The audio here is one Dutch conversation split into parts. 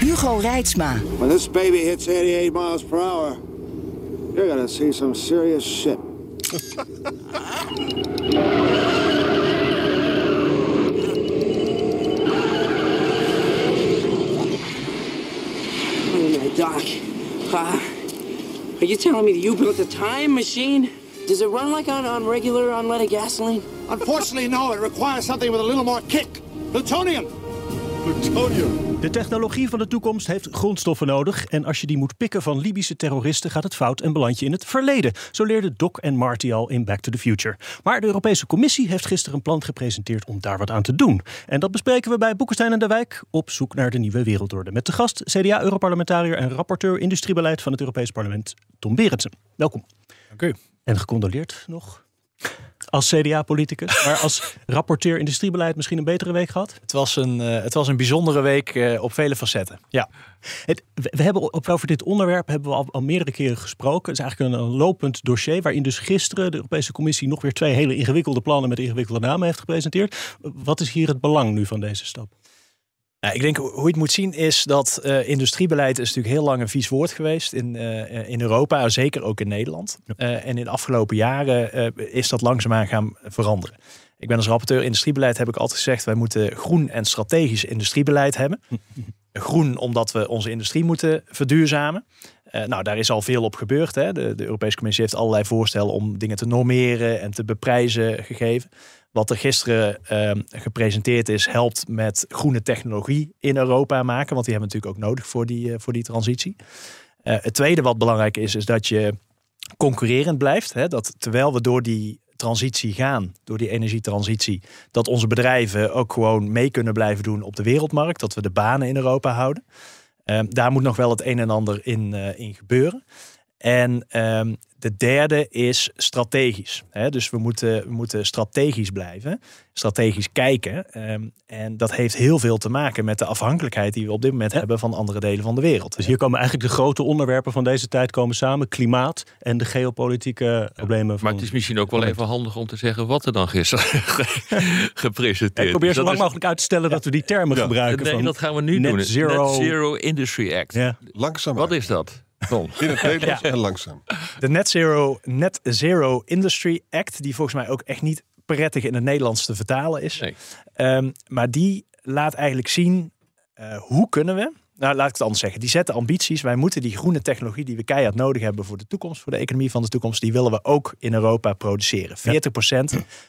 Hugo Reitsma. When this baby hits 88 miles per hour, you're gonna see some serious shit. Wait a minute, Doc. Uh, are you telling me that you built a time machine? Does it run like on, on regular unleaded gasoline? Unfortunately, no. It requires something with a little more kick. Plutonium. Plutonium. De technologie van de toekomst heeft grondstoffen nodig. En als je die moet pikken van Libische terroristen, gaat het fout en beland je in het verleden. Zo leerden Doc en Marty al in Back to the Future. Maar de Europese Commissie heeft gisteren een plan gepresenteerd om daar wat aan te doen. En dat bespreken we bij Boekenstein en de Wijk op zoek naar de nieuwe wereldorde. Met de gast CDA-europarlementariër en rapporteur industriebeleid van het Europees Parlement, Tom Berendsen. Welkom. Dank u. En gecondoleerd nog als CDA-politicus, maar als rapporteur industriebeleid misschien een betere week gehad? Het was een, uh, het was een bijzondere week uh, op vele facetten. Ja. Het, we hebben over dit onderwerp hebben we al, al, meerdere keren gesproken. Het is eigenlijk een, een lopend dossier waarin dus gisteren de Europese Commissie nog weer twee hele ingewikkelde plannen met ingewikkelde namen heeft gepresenteerd. Wat is hier het belang nu van deze stap? Nou, ik denk hoe je het moet zien is dat uh, industriebeleid is natuurlijk heel lang een vies woord geweest in, uh, in Europa, zeker ook in Nederland. Uh, en in de afgelopen jaren is dat langzaamaan gaan veranderen. Ik ben als rapporteur industriebeleid heb ik altijd gezegd wij moeten groen en strategisch industriebeleid hebben. groen omdat we onze industrie moeten verduurzamen. nou, daar is al veel op gebeurd. Hè. De, de Europese Commissie heeft allerlei voorstellen om dingen te normeren en te beprijzen gegeven. Wat er gisteren uh, gepresenteerd is, helpt met groene technologie in Europa maken. Want die hebben we natuurlijk ook nodig voor die, uh, voor die transitie. Uh, het tweede wat belangrijk is, is dat je concurrerend blijft. Hè? Dat terwijl we door die transitie gaan, door die energietransitie, dat onze bedrijven ook gewoon mee kunnen blijven doen op de wereldmarkt. Dat we de banen in Europa houden. Ehm, daar moet nog wel het een en ander in, in gebeuren. En um, de derde is strategisch. Hè? Dus we moeten, we moeten strategisch blijven, strategisch kijken. Um, en dat heeft heel veel te maken met de afhankelijkheid die we op dit moment ja. hebben van andere delen van de wereld. Dus hier komen eigenlijk de grote onderwerpen van deze tijd komen samen: klimaat en de geopolitieke ja. problemen. Maar het is misschien ook wel even handig om te zeggen wat er dan gisteren gepresenteerd is. Ik probeer zo lang mogelijk uit te stellen dat we die termen gebruiken. Nee, van dat gaan we nu Net doen. Zero, Net Zero Industry Act. Langzaam. Wat is dat? In het Nederlands en langzaam. De Net Zero, Net Zero Industry Act, die volgens mij ook echt niet prettig in het Nederlands te vertalen is. Nee. Um, maar die laat eigenlijk zien uh, hoe kunnen we. Nou, laat ik het anders zeggen. Die zetten ambities. Wij moeten die groene technologie die we keihard nodig hebben voor de toekomst, voor de economie van de toekomst, die willen we ook in Europa produceren. 40%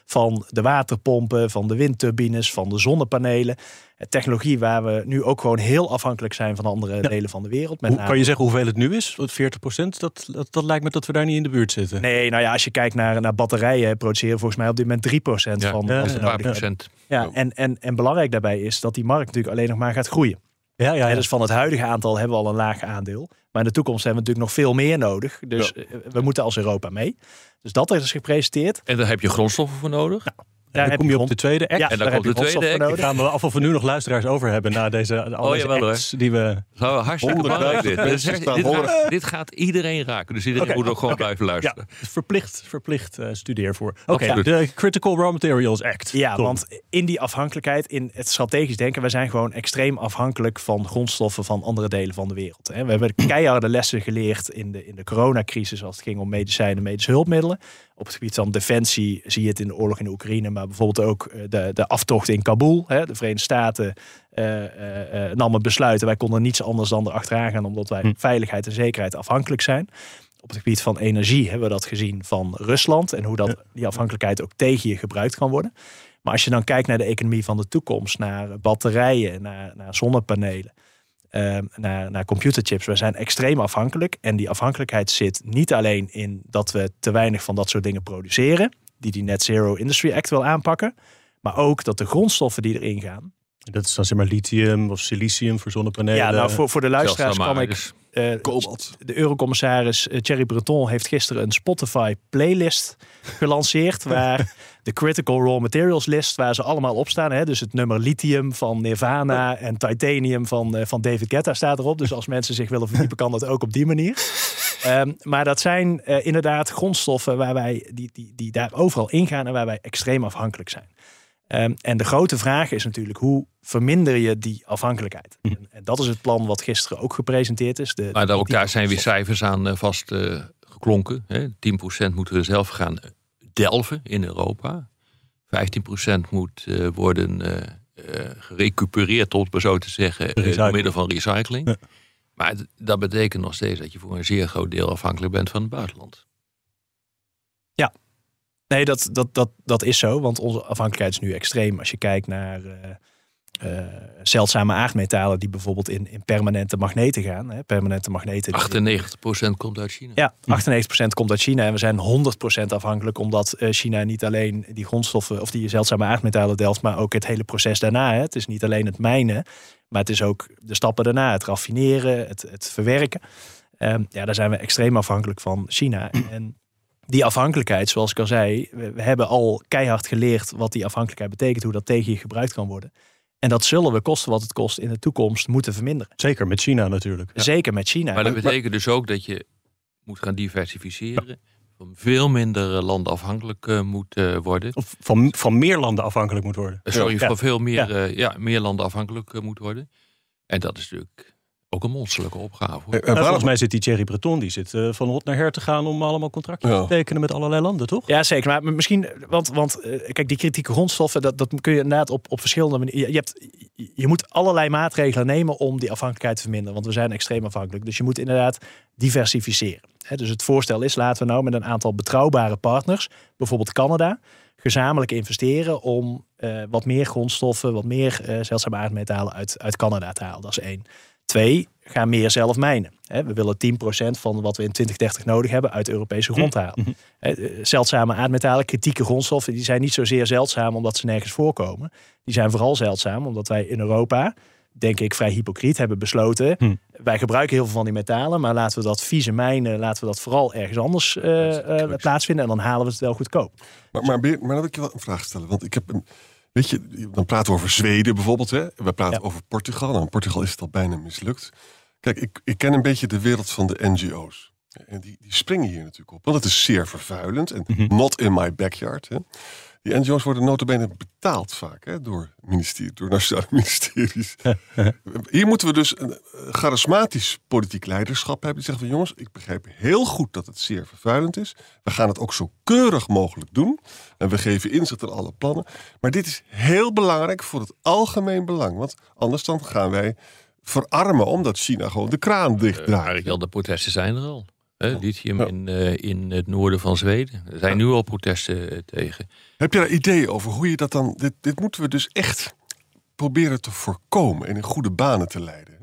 van de waterpompen, van de windturbines, van de zonnepanelen. Technologie waar we nu ook gewoon heel afhankelijk zijn van andere ja. delen van de wereld. Met Hoe, kan je zeggen hoeveel het nu is? 40%? Dat, dat, dat lijkt me dat we daar niet in de buurt zitten. Nee, nou ja, als je kijkt naar, naar batterijen, produceren volgens mij op dit moment 3% ja, van. Ja, een paar procent. Ja, en, en, en belangrijk daarbij is dat die markt natuurlijk alleen nog maar gaat groeien. Ja, ja, ja. Dus van het huidige aantal hebben we al een laag aandeel. Maar in de toekomst hebben we natuurlijk nog veel meer nodig. Dus ja. we moeten als Europa mee. Dus dat is gepresenteerd. En daar heb je grondstoffen voor nodig? Nou, daar dan kom je op de tweede act. Ja, en dan komt de tweede act. Gaan we af of we nu nog luisteraars over hebben na deze oh, jawel, acts die we... Zou hartstikke belangrijk dit. Dit, dit, gaat, dit, gaat iedereen raken. Dus iedereen okay. moet ook gewoon okay. blijven luisteren. Ja, verplicht, verplicht uh, studeer voor. Oké, okay, de Critical Raw Materials Act. Ja, Tom. want in die afhankelijkheid, in het strategisch denken, we zijn gewoon extreem afhankelijk van grondstoffen van andere delen van de wereld. We hebben keiharde lessen geleerd in de, in de coronacrisis als het ging om medicijnen, medische hulpmiddelen. Op het gebied van defensie zie je het in de oorlog in de Oekraïne, maar bijvoorbeeld ook de, de aftocht in Kabul. Hè. De Verenigde Staten uh, uh, namen besluiten. Wij konden niets anders dan erachteraan gaan, omdat wij hm. veiligheid en zekerheid afhankelijk zijn. Op het gebied van energie hebben we dat gezien van Rusland en hoe dat, die afhankelijkheid ook tegen je gebruikt kan worden. Maar als je dan kijkt naar de economie van de toekomst, naar batterijen, naar, naar zonnepanelen. Uh, naar, naar computerchips. We zijn extreem afhankelijk. En die afhankelijkheid zit niet alleen in dat we te weinig van dat soort dingen produceren, die die Net Zero Industry Act wil aanpakken, maar ook dat de grondstoffen die erin gaan, Dat is dan zeg maar lithium of silicium voor zonnepanelen. Ja, nou voor, voor de luisteraars kan ik... dus. Eh, de eurocommissaris eh, Thierry Breton heeft gisteren een Spotify playlist gelanceerd. waar de Critical Raw Materials list, waar ze allemaal op staan. Hè? Dus het nummer lithium van Nirvana en titanium van, eh, van David Guetta staat erop. Dus als mensen zich willen verdiepen, kan dat ook op die manier. Ehm, maar dat zijn inderdaad grondstoffen waar wij, die, die, die daar overal ingaan en waar wij extreem afhankelijk zijn. Ehm, en de grote vraag is natuurlijk hoe verminder je die afhankelijkheid? En, en dat is het plan wat gisteren ook gepresenteerd is. De, Maar daar, ook daar zijn weer cijfers aan eh, vast eh, geklonken. Hè. 10% moeten we zelf gaan delven in Europa. 15% moet eh, worden eh, eh, gerecupereerd, om het maar zo te zeggen, eh, door middel van recycling. Ja. Maar dat betekent nog steeds dat je voor een zeer groot deel afhankelijk bent van het buitenland. Nee, dat, dat, dat, dat is zo. Want onze afhankelijkheid is nu extreem. Als je kijkt naar eh, eh, zeldzame aardmetalen die bijvoorbeeld in, in permanente magneten gaan. Hè, permanente magneten. die- 98% komt uit China. Ja, 98% komt uit China. En we zijn 100% afhankelijk omdat eh, China niet alleen die grondstoffen of die zeldzame aardmetalen delft, maar ook het hele proces daarna. Hè. Het is niet alleen het mijnen, maar het is ook de stappen daarna. Het raffineren, het, het verwerken. Ehm, ja, daar zijn we extreem afhankelijk van China. En die afhankelijkheid, zoals ik al zei, we, we hebben al keihard geleerd wat die afhankelijkheid betekent, hoe dat tegen je gebruikt kan worden. En dat zullen we kosten wat het kost in de toekomst moeten verminderen. Zeker met China natuurlijk. Zeker met China. Maar dat betekent dus ook dat je moet gaan diversificeren. Van veel minder eh, landen afhankelijk eh, moet eh, worden. Of van, van meer landen afhankelijk moet worden. Sorry, Ja. van veel meer, Ja. meer landen afhankelijk moet worden. En dat is natuurlijk ook een monsterlijke opgave. hoor. En Nou, volgens waarom- mij zit die Thierry Breton die zit eh, van hot naar her te gaan om allemaal contractjes Ja. te tekenen met allerlei landen, toch? Ja, zeker. Maar misschien, want, want eh, kijk, die kritieke grondstoffen, dat, dat kun je inderdaad op, op verschillende manieren. Je, hebt, je moet allerlei maatregelen nemen om die afhankelijkheid te verminderen. Want we zijn extreem afhankelijk. Dus je moet inderdaad diversificeren. Hè, dus het voorstel is, laten we nou met een aantal betrouwbare partners, bijvoorbeeld Canada, gezamenlijk investeren om eh, wat meer grondstoffen, wat meer eh zeldzame aardmetalen uit, uit Canada te halen. Dat is één. Twee, ga meer zelf mijnen. Hè, we willen 10% van wat we in 2030 nodig hebben uit Europese grond halen. Hè, eh, Zeldzame aardmetalen, kritieke grondstoffen, die zijn niet zozeer zeldzaam omdat ze nergens voorkomen. Die zijn vooral zeldzaam omdat wij in Europa, denk ik vrij hypocriet, hebben besloten. Hm. Wij gebruiken heel veel van die metalen, maar laten we dat vieze mijnen, laten we dat vooral ergens anders eh, eh, plaatsvinden. En dan halen we het wel goedkoop. Maar, maar, maar dan wil ik je wel een vraag stellen. Want ik heb een. Weet je, dan praten we over Zweden bijvoorbeeld. Hè? We praten Ja. over Portugal. Nou, in Portugal is het al bijna mislukt. Kijk, ik, ik ken een beetje de wereld van de NGO's. En die, die springen hier natuurlijk op. Want het is zeer vervuilend. En not in my backyard. Hè? Die NGO's worden notabene betaald vaak hè, door, ministerie, door nationale ministeries. Hier moeten we dus een eh, charismatisch politiek leiderschap hebben. Die zegt van jongens, ik begrijp heel goed dat het zeer vervuilend is. We gaan het ook zo keurig mogelijk doen. En we geven inzicht in alle plannen. Maar dit is heel belangrijk voor het algemeen belang. Want anders dan gaan wij verarmen omdat China gewoon de kraan dicht draait. eigenlijk al, de protesten zijn er al. Hè, lithium Ja. in, eh, in het noorden van Zweden. Er zijn nu al protesten eh, tegen. Heb je daar ideeën over hoe je dat dan... Dit, dit moeten we dus echt proberen te voorkomen en in goede banen te leiden.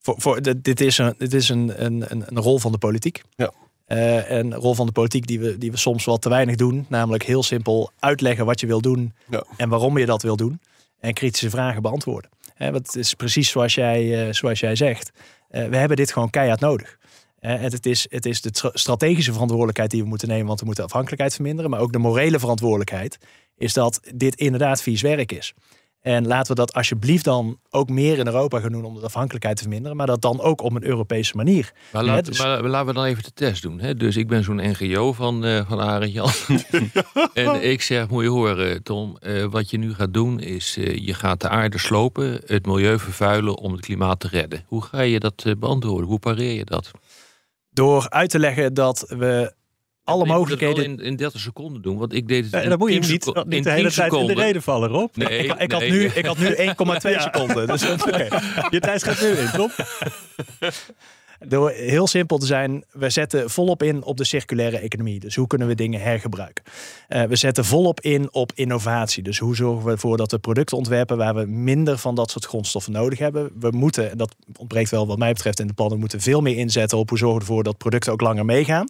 Voor, voor, dit is, een, dit is een, een, een een rol van de politiek. Ja. Eh, en een rol van de politiek die we, die we soms wel te weinig doen. Namelijk heel simpel uitleggen wat je wil doen Ja. en waarom je dat wil doen. En kritische vragen beantwoorden. Hè, want het is precies zoals jij, eh, zoals jij zegt. Eh, we hebben dit gewoon keihard nodig. Eh, het, het is, het is de tra- strategische verantwoordelijkheid die we moeten nemen, want we moeten afhankelijkheid verminderen. Maar ook de morele verantwoordelijkheid is dat dit inderdaad vies werk is. En laten we dat alsjeblieft dan ook meer in Europa gaan doen om de afhankelijkheid te verminderen. Maar dat dan ook op een Europese manier. Maar, Ja, dus- maar laten we dan even de test doen. Hè? Dus ik ben zo'n NGO van, eh van Arend Jan. en ik zeg, moet je horen Tom, eh, wat je nu gaat doen is... eh, je gaat de aarde slopen, het milieu vervuilen om het klimaat te redden. Hoe ga je dat eh, beantwoorden? Hoe pareer je dat? Door uit te leggen dat we alle het mogelijkheden... in, in 30 seconden doen, want ik deed het Ja, en dan moet je 10 hem niet, seco- niet in de hele 10 tijd in de reden vallen, Rob. Nee, ik, ik, had nu, ik had nu 1,2 seconden. Dus oké. Je tijd gaat nu in, Tom. Door heel simpel te zijn, we zetten volop in op de circulaire economie. Dus hoe kunnen we dingen hergebruiken? Eh, we zetten volop in op innovatie. Dus hoe zorgen we ervoor dat we producten ontwerpen waar we minder van dat soort grondstoffen nodig hebben? We moeten, en dat ontbreekt wel wat mij betreft in de plannen, we moeten veel meer inzetten op hoe zorgen we ervoor dat producten ook langer meegaan.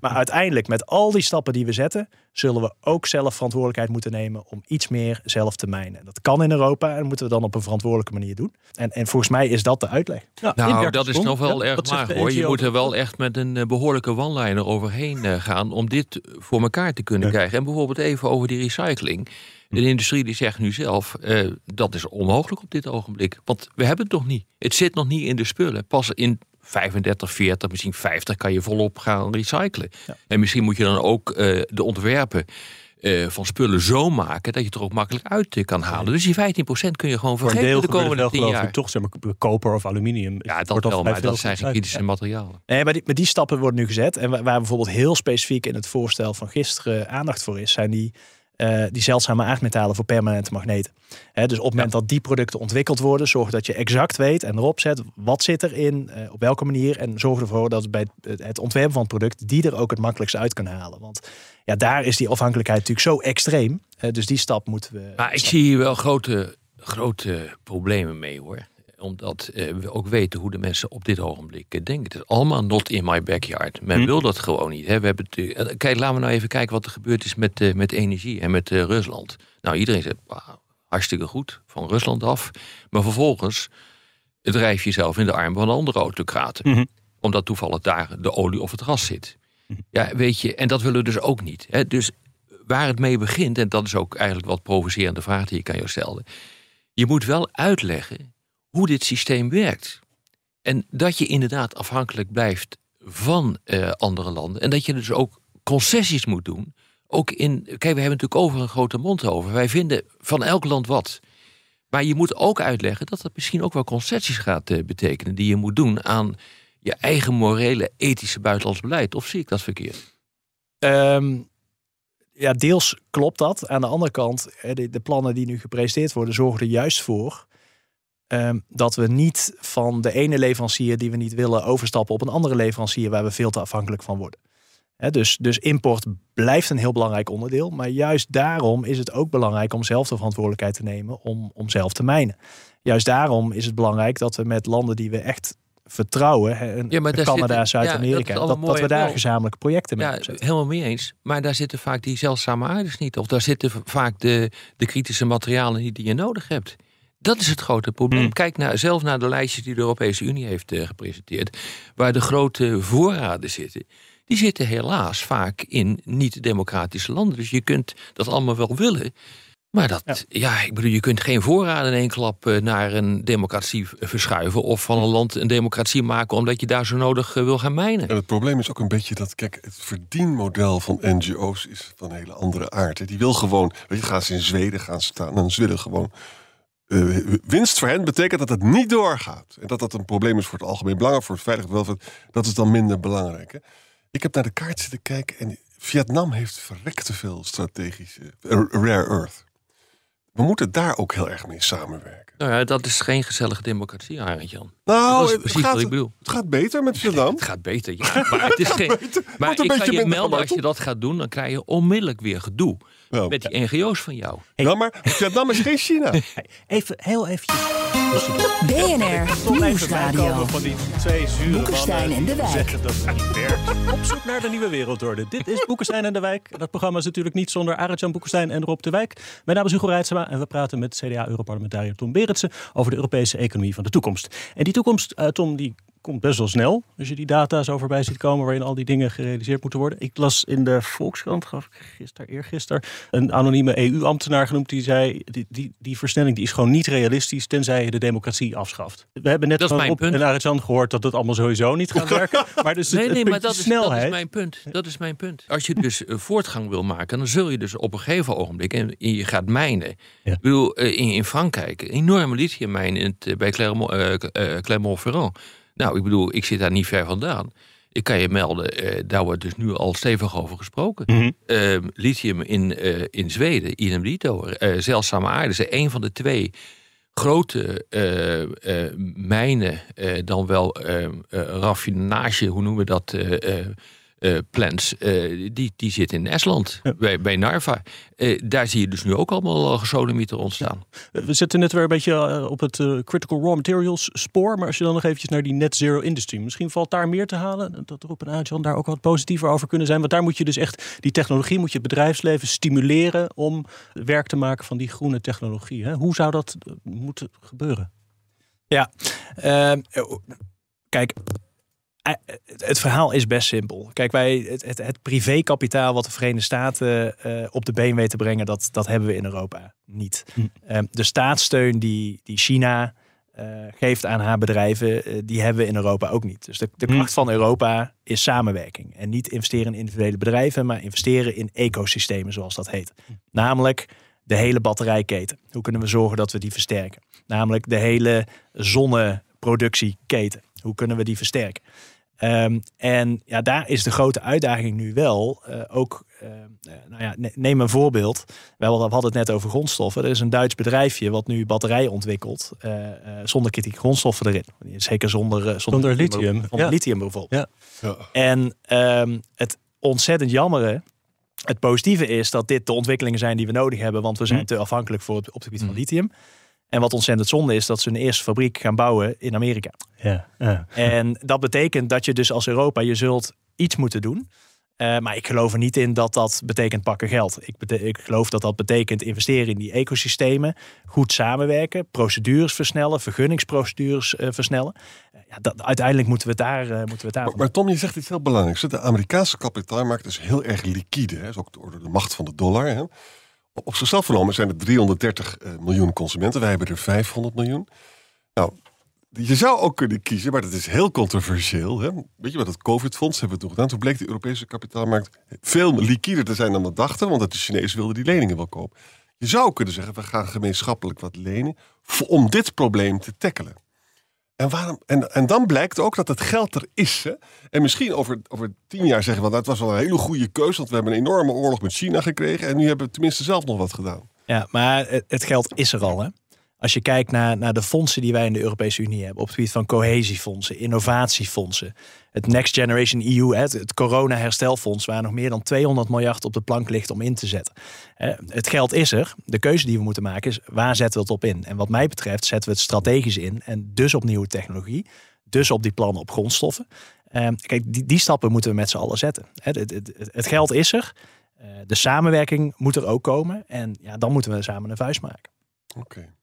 Maar uiteindelijk, met al die stappen die we zetten, zullen we ook zelf verantwoordelijkheid moeten nemen om iets meer zelf te mijnen. Dat kan in Europa en moeten we dan op een verantwoordelijke manier doen. En, en volgens mij is dat de uitleg. Ja, Nou, dat is nog wel ja, erg de hoor. Je moet er wel echt met een eh, behoorlijke one-liner overheen eh, gaan om dit voor elkaar te kunnen Ja. krijgen. En bijvoorbeeld even over die recycling. De industrie die zegt nu zelf, eh, dat is onmogelijk op dit ogenblik. Want we hebben het nog niet. Het zit nog niet in de spullen. Pas in 35, 40, misschien 50 kan je volop gaan recyclen. En misschien moet je dan ook eh, de ontwerpen eh, van spullen zo maken dat je het er ook makkelijk uit eh, kan halen. Dus die 15% kun je gewoon Voor een vergeten deel de komende wel 10 geloof jaar. ik toch, zeg maar, koper of aluminium. Ja, dat wel, maar dat zijn geen kritische materialen. Nee, maar die, maar die stappen worden nu gezet. En waar, waar bijvoorbeeld heel specifiek in het voorstel van gisteren aandacht voor is, zijn die, eh, die zeldzame aardmetalen voor permanente magneten. Dus op het moment dat die producten ontwikkeld worden, zorg dat je exact weet en erop zet wat zit erin, eh, op welke manier. En zorg ervoor dat bij het, ontwerpen van het product die er ook het makkelijkst uit kunnen halen. Want ja, daar is die afhankelijkheid natuurlijk zo extreem. Dus die stap moeten we. Maar ik zie hier wel grote, grote problemen mee hoor. Omdat eh, we ook weten hoe de mensen op dit ogenblik eh, denken. Het is allemaal not in my backyard. Men Hm. wil dat gewoon niet. Hè. We hebben het, eh, kijk, laten we nou even kijken wat er gebeurd is met, met energie en met Rusland. Nou, iedereen zegt, "Wauw, hartstikke goed, van Rusland af. Maar vervolgens drijf je jezelf in de arm van andere autocraten. Mhm. Omdat toevallig daar de olie of het gas zit. Ja, weet je, en dat willen we dus ook niet. Hè. Dus waar het mee begint, en dat is ook eigenlijk wat provocerende vraag die ik aan jou stelde. Je moet wel uitleggen hoe dit systeem werkt. En dat je inderdaad afhankelijk blijft van eh, andere landen. En dat je dus ook concessies moet doen. Ook in. Kijk, we hebben natuurlijk over een grote mond over. Wij vinden van elk land wat. Maar je moet ook uitleggen dat dat misschien ook wel concessies gaat eh, betekenen. die je moet doen aan je eigen morele, ethische buitenlands beleid. Of zie ik dat verkeerd? Ehm, ja, deels klopt dat. Aan de andere kant, de, de plannen die nu gepresenteerd worden, zorgen er juist voor ehm, dat we niet van de ene leverancier die we niet willen overstappen op een andere leverancier waar we veel te afhankelijk van worden. Dus, dus import blijft een heel belangrijk onderdeel. Maar juist daarom is het ook belangrijk om zelf de verantwoordelijkheid te nemen om, om zelf te mijnen. Juist daarom is het belangrijk dat we met landen die we echt vertrouwen, Ja, maar Canada, ja, Zuid-Amerika, dat dat, we daar wel. gezamenlijke projecten mee Ja, opzetten. helemaal mee eens. Maar daar zitten vaak die zeldzame aardes niet. Of daar zitten vaak de, de kritische materialen niet die je nodig hebt. Dat is het grote probleem. Hmm. Kijk naar, zelf naar de lijstjes die de Europese Unie heeft eh, gepresenteerd. Waar de grote voorraden zitten. Die zitten helaas vaak in niet-democratische landen. Dus je kunt dat allemaal wel willen. Maar dat, ja. ik bedoel, je kunt geen voorraden in één klap eh, naar een democratie v- verschuiven. Of van een land een democratie maken omdat je daar zo nodig eh, wil gaan mijnen. En het probleem is ook een beetje dat, kijk, het verdienmodel van NGO's is van een hele andere aard. hè. Die wil gewoon, weet je, gaan ze in Zweden gaan staan en ze willen gewoon. Eh, winst voor hen betekent dat het niet doorgaat. En dat dat een probleem is voor het algemeen belang, voor het veilig welvaart. Dat is dan minder belangrijk. Hè. Ik heb naar de kaart zitten kijken en Vietnam heeft verrekte veel strategische eh, rare earth. We moeten daar ook heel erg mee samenwerken. Nou ja, dat is geen gezellige democratie, Arend Jan. Nou, het precies gaat, wat ik bedoel. Het gaat beter met Vietnam. Het gaat beter, ja. Maar het is geen. Maar ik kan je melden, als je dat gaat doen, dan krijg je onmiddellijk weer gedoe. Met die NGO's van jou. Ja, maar Vietnam is geen China. Even, heel eventjes. BNR Nieuwsradio. van die twee zure Boekenstein mannen en de Wijk. zeggen dat het niet werkt. Op zoek naar de nieuwe wereldorde. Dit is Boekenstein en de Wijk. Dat programma is natuurlijk niet zonder Arend-Jan Boekenstein en Rob de Wijk. Mijn naam is Hugo Reitsema en we praten met CDA-europarlementariër Tom Berendsen over de Europese economie van de toekomst. En die toekomst, eh, Tom, die komt best wel snel. Als je die data zo voorbij ziet komen waarin al die dingen gerealiseerd moeten worden. Ik las in de Volkskrant, gaf ik gisteren, eergisteren, een anonieme EU-ambtenaar genoemd die zei, die, die, die versnelling die is gewoon niet realistisch tenzij je de democratie afschaft. We hebben net Dat is van punt. en gehoord dat het allemaal sowieso niet gaat werken. Maar dus het, Nee, het nee, maar dat is, snelheid. dat is mijn punt. Dat is mijn punt. Als je dus eh, voortgang wil maken, dan zul je dus op een gegeven ogenblik, en je gaat mijnen. Ja. Ik bedoel, eh, in, in Frankrijk, enorme lithiummijn in het, eh, bij Clermont, Clermont-Ferrand. Nou, ik bedoel, ik zit daar niet ver vandaan. Ik kan je melden, eh, daar wordt dus nu al stevig over gesproken. Eh, lithium in, eh, in Zweden, idem dito, eh zeldzame aarde, is een van de twee grote mijnen, dan wel eh, eh, raffinage, hoe noemen we dat, eh, plants, eh, die, die zit in Estland, bij, bij Narva. Eh, daar zie je dus nu ook allemaal gesodemieter ontstaan. We zitten net weer een beetje op het critical raw materials spoor. Maar als je dan nog eventjes naar die net zero industry. Misschien valt daar meer te halen. Dat Roep en Adjan daar ook wat positiever over kunnen zijn. Want daar moet je dus echt die technologie, moet je het bedrijfsleven stimuleren om werk te maken van die groene technologie. Hè? Hoe zou dat moeten gebeuren? Ja, ehm, kijk, het verhaal is best simpel. Kijk, wij, het, het, het privékapitaal wat de Verenigde Staten eh, op de been weet te brengen, dat, dat hebben we in Europa niet. Hm. Ehm, de staatssteun die, die China eh, geeft aan haar bedrijven, eh, die hebben we in Europa ook niet. Dus de, de Hm. kracht van Europa is samenwerking. En niet investeren in individuele bedrijven, maar investeren in ecosystemen, zoals dat heet. Namelijk de hele batterijketen. Hoe kunnen we zorgen dat we die versterken? Namelijk de hele zonneproductieketen. Hoe kunnen we die versterken? Ehm, en ja, daar is de grote uitdaging nu wel. eh, ook, eh, nou ja, ne- neem een voorbeeld. We hadden het net over grondstoffen. Er is een Duits bedrijfje wat nu batterijen ontwikkelt. eh, eh, zonder kritieke grondstoffen erin. Zeker zonder, zonder, Zonder lithium, Zonder ja. lithium bijvoorbeeld. Ja. Ja. En ehm, het ontzettend jammere. Het positieve is dat dit de ontwikkelingen zijn die we nodig hebben. Want we zijn Hm. te afhankelijk voor het, op het gebied van Hm. lithium. En wat ontzettend zonde is, dat ze een eerste fabriek gaan bouwen in Amerika. Ja, ja. En dat betekent dat je dus als Europa, je zult iets moeten doen. Eh, maar ik geloof er niet in dat dat betekent pakken geld. Ik, bete- ik geloof dat dat betekent investeren in die ecosystemen. Goed samenwerken, procedures versnellen, vergunningsprocedures eh, versnellen. Eh, ja, dat, uiteindelijk moeten we het daar, moeten we het daar Maar, Tom, je zegt iets heel belangrijks. De Amerikaanse kapitaalmarkt is heel erg liquide. Hè. Dat is ook door de macht van de dollar. Hè. Op, zichzelf genomen zijn er 330 eh, miljoen consumenten. Wij hebben er 500 miljoen. Nou, je zou ook kunnen kiezen, maar dat is heel controversieel. Hè. Weet je wat, het COVID-fonds hebben we toen gedaan. Toen bleek de Europese kapitaalmarkt veel liquider te zijn dan we dachten. Want de Chinezen wilden die leningen wel kopen. Je zou kunnen zeggen, we gaan gemeenschappelijk wat lenen. Om dit probleem te tackelen. En, waarom, en, en dan blijkt ook dat het geld er is. Hè? En misschien over, over tien jaar zeggen we... dat was wel een hele goede keuze... want we hebben een enorme oorlog met China gekregen... en nu hebben we tenminste zelf nog wat gedaan. Ja, maar het geld is er al. Hè? Als je kijkt naar, naar de fondsen die wij in de Europese Unie hebben, op het gebied van cohesiefondsen, innovatiefondsen, het Next Generation EU, het, het corona-herstelfonds, waar nog meer dan 200 miljard op de plank ligt om in te zetten. Het geld is er. De keuze die we moeten maken is, waar zetten we het op in? En wat mij betreft zetten we het strategisch in en dus op nieuwe technologie, dus op die plannen op grondstoffen. Eh, Kijk, die, die stappen moeten we met z'n allen zetten. Het, het- het geld is er. Eh, De samenwerking moet er ook komen. En ja, dan moeten we samen een vuist maken. Oké.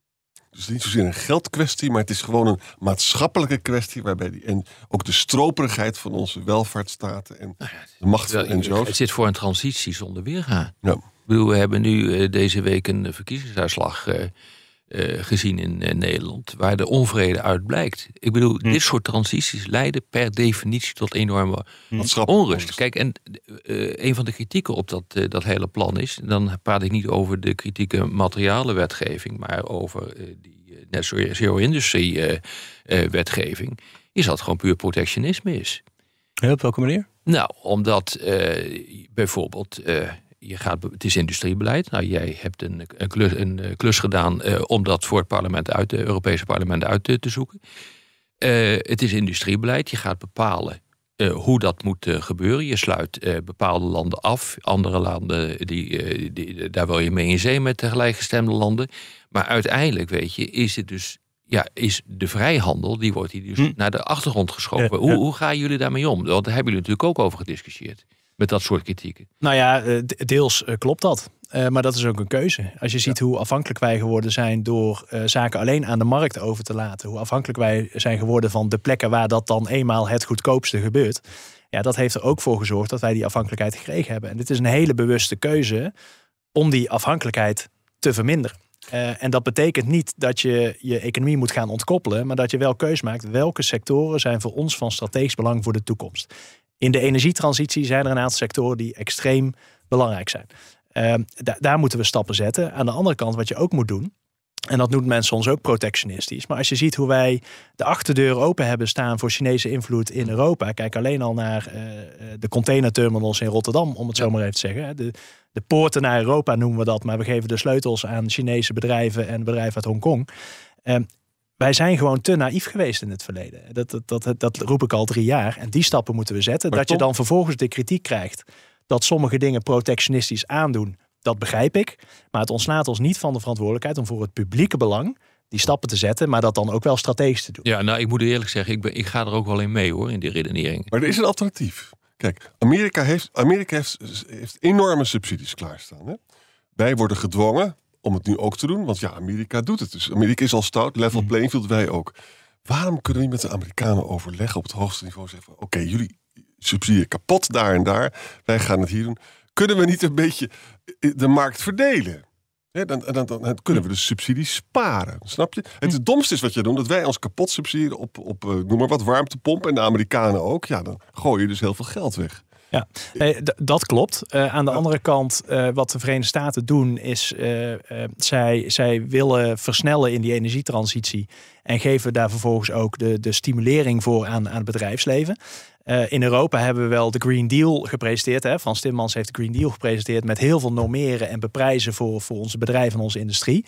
Dus niet zozeer een geldkwestie... maar het is gewoon een maatschappelijke kwestie... waarbij die, en ook de stroperigheid van onze welvaartsstaten... en de macht van NGO's... Het zit voor een transitie zonder weerga. Ja. Ik bedoel, we hebben nu eh, deze week een verkiezingsuitslag eh, gezien in eh, Nederland, waar de onvrede uit blijkt. Ik bedoel, dit soort transities leiden per definitie tot enorme maatschappelijke onrust. Kijk, en eh, een van de kritieken op dat, eh, dat hele plan is, dan praat ik niet over de kritieke materialenwetgeving, maar over die net zero zero industry eh, eh, wetgeving, is dat gewoon puur protectionisme is. Ja, op welke manier? Nou, omdat eh, bijvoorbeeld, eh, je gaat, het is industriebeleid. Nou, jij hebt een, een, klus, een eh, klus gedaan eh, om dat voor het parlement uit, het Europese parlement uit te, te zoeken. Eh, het is industriebeleid. Je gaat bepalen hoe dat moet gebeuren. Je sluit bepaalde landen af. Andere landen, die, die, daar wil je mee in zee met gelijkgestemde landen. Maar uiteindelijk, weet je, is het dus ja, is de vrijhandel, die wordt hier dus Hm. naar de achtergrond geschoven. Ja, hoe, hoe gaan jullie daarmee om? Want daar hebben jullie natuurlijk ook over gediscussieerd. Met dat soort kritieken. Nou ja, eh, de- deels eh, klopt dat. Eh, maar dat is ook een keuze. Als je ziet hoe afhankelijk wij geworden zijn door zaken alleen aan de markt over te laten. Hoe afhankelijk wij zijn geworden van de plekken waar dat dan eenmaal het goedkoopste gebeurt. Ja, dat heeft er ook voor gezorgd dat wij die afhankelijkheid gekregen hebben. En dit is een hele bewuste keuze om die afhankelijkheid te verminderen. En dat betekent niet dat je je economie moet gaan ontkoppelen, maar dat je wel keus maakt welke sectoren zijn voor ons van strategisch belang voor de toekomst. In de energietransitie zijn er een aantal sectoren die extreem belangrijk zijn. Ehm, da- daar moeten we stappen zetten. Aan de andere kant, wat je ook moet doen, en dat noemt men soms ook protectionistisch. Maar als je ziet hoe wij de achterdeur open hebben staan voor Chinese invloed in Europa. Kijk alleen al naar eh, eh, de containerterminals in Rotterdam, om het zo maar even te zeggen. De, de poorten naar Europa noemen we dat, maar we geven de sleutels aan Chinese bedrijven en bedrijven uit Hongkong. Ehm, wij zijn gewoon te naïef geweest in het verleden. Dat, dat, dat, dat roep ik al drie jaar. En die stappen moeten we zetten. Maar dat je dan vervolgens de kritiek krijgt dat sommige dingen protectionistisch aandoen, dat begrijp ik. Maar het ontslaat ons niet van de verantwoordelijkheid om voor het publieke belang die stappen te zetten, maar dat dan ook wel strategisch te doen. Ja, nou, ik moet eerlijk zeggen, ik, ben, ik ga er ook wel in mee hoor, in die redenering. Maar er is een alternatief. Kijk, Amerika heeft, Amerika heeft, heeft enorme subsidies klaarstaan. Hè? Wij worden gedwongen om het nu ook te doen, want ja, Amerika doet het. Dus Amerika is al stout, level playing field, wij ook. Waarom kunnen we niet met de Amerikanen overleggen op het hoogste niveau? Zeggen van, oké, jullie subsidiëren kapot daar en daar. Wij gaan het hier doen. Kunnen we niet een beetje de markt verdelen? Dan, dan, dan, dan kunnen we de subsidies sparen. Snap je? Het domste is wat je doet, dat wij ons kapot subsidiëren op, op eh, noem maar wat, warmtepomp. En de Amerikanen ook. Ja, dan gooi je dus heel veel geld weg. Ja, eh, dat klopt. Eh, aan de andere kant, eh, wat de Verenigde Staten doen, is eh, zij, zij willen versnellen in die energietransitie. En geven daar vervolgens ook de, de stimulering voor aan, aan het bedrijfsleven. In Europa hebben we wel de Green Deal gepresenteerd. Hè. Frans Timmermans heeft de Green Deal gepresenteerd met heel veel normeren en beprijzen voor, voor onze bedrijven en onze industrie.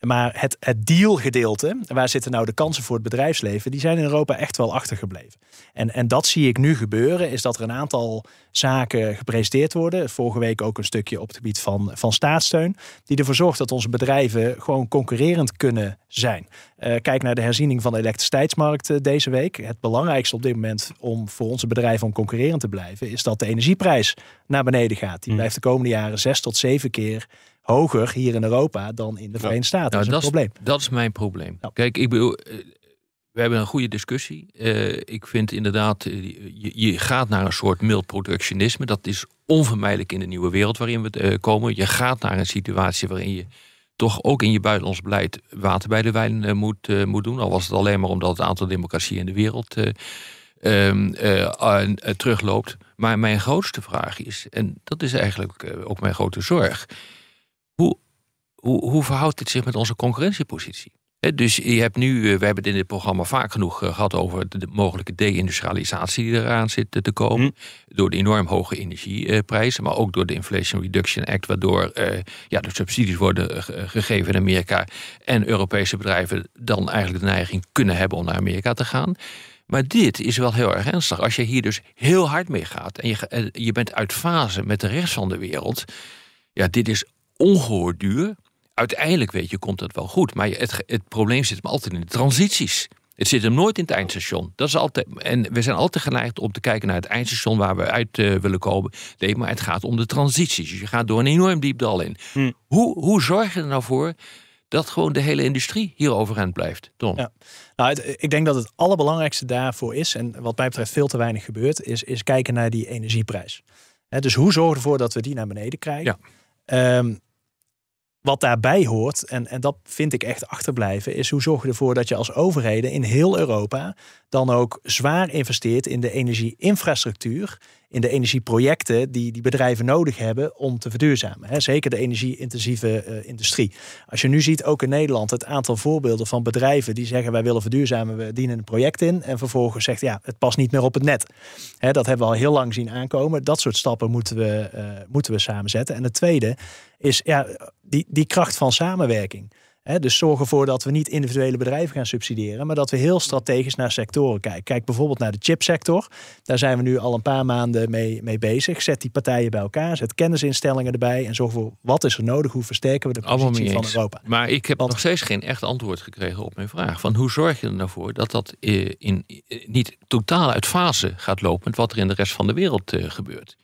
Maar het, het dealgedeelte, waar zitten nou de kansen voor het bedrijfsleven, die zijn in Europa echt wel achtergebleven. En, en dat zie ik nu gebeuren, is dat er een aantal zaken gepresenteerd worden. Vorige week ook een stukje op het gebied van, van staatssteun, die ervoor zorgt dat onze bedrijven gewoon concurrerend kunnen zijn. Eh, kijk naar de herziening van de elektriciteitsmarkt eh, deze week. Het belangrijkste op dit moment om voor onze bedrijven om concurrerend te blijven, is dat de energieprijs naar beneden gaat. Die blijft de komende jaren zes tot zeven keer hoger hier in Europa dan in de Verenigde Staten. Nou, dat is een probleem. dat is mijn probleem. Ja. Kijk, ik bedoel, eh, we hebben een goede discussie. Ik vind inderdaad, je, je gaat naar een soort mild protectionisme. Dat is onvermijdelijk in de nieuwe wereld waarin we komen. Je gaat naar een situatie waarin je toch ook in je buitenlands beleid water bij de wijn eh, moet, eh, moet doen. Al was het alleen maar omdat het aantal democratieën in de wereld eh, ehm, eh, eh, eh, terugloopt. Maar mijn grootste vraag is, en dat is eigenlijk ook mijn grote zorg. Hoe, hoe, hoe verhoudt dit zich met onze concurrentiepositie? Dus je hebt nu, eh, we hebben het in dit programma vaak genoeg eh, gehad over de, mogelijke deindustrialisatie die eraan zit te komen. Door de enorm hoge energieprijzen, maar ook door de Inflation Reduction Act, waardoor eh, ja, de subsidies worden ge- gegeven in Amerika. En Europese bedrijven dan eigenlijk de neiging kunnen hebben om naar Amerika te gaan. Maar dit is wel heel erg ernstig. Als je hier dus heel hard mee gaat en je, je bent uit fase met de rest van de wereld. Ja, dit is ongehoord duur. Uiteindelijk weet je, komt het wel goed. Maar het, het probleem zit hem altijd in de transities. Het zit hem nooit in het eindstation. Dat is altijd, en we zijn altijd geneigd om te kijken naar het eindstation waar we uit eh, willen komen. Nee, maar het gaat om de transities. Dus je gaat door een enorm diep dal in. Hoe, hoe zorg je er nou voor dat gewoon de hele industrie hier overeind blijft? Tom? Ja. Nou, het- ik denk dat het allerbelangrijkste daarvoor is, en wat mij betreft veel te weinig gebeurt, is, is kijken naar die energieprijs. Dus hoe zorgen we ervoor dat we die naar beneden krijgen? Ehm, wat daarbij hoort, en, en dat vind ik echt achterblijven, is hoe zorg je ervoor dat je als overheden in heel Europa dan ook zwaar investeert in de energieinfrastructuur, in de energieprojecten die die bedrijven nodig hebben om te verduurzamen. Zeker de energie-intensieve eh, industrie. Als je nu ziet, ook in Nederland, het aantal voorbeelden van bedrijven die zeggen wij willen verduurzamen, we dienen een project in. En vervolgens zegt ja, het past niet meer op het net. Dat hebben we al heel lang zien aankomen. Dat soort stappen moeten we, eh, moeten we samen zetten. En het tweede is ja, die, die kracht van samenwerking. Dus zorg ervoor dat we niet individuele bedrijven gaan subsidiëren, maar dat we heel strategisch naar sectoren kijken. Kijk bijvoorbeeld naar de chipsector. Daar zijn we nu al een paar maanden mee, mee bezig. Zet die partijen bij elkaar, zet kennisinstellingen erbij en zorg voor wat is er nodig, hoe versterken we de positie van. Europa. Maar ik heb nog steeds geen echt antwoord gekregen op mijn vraag. Van hoe zorg je er nou voor dat dat eh, in, eh, niet totaal uit fase gaat lopen met wat er in de rest van de wereld eh, gebeurt?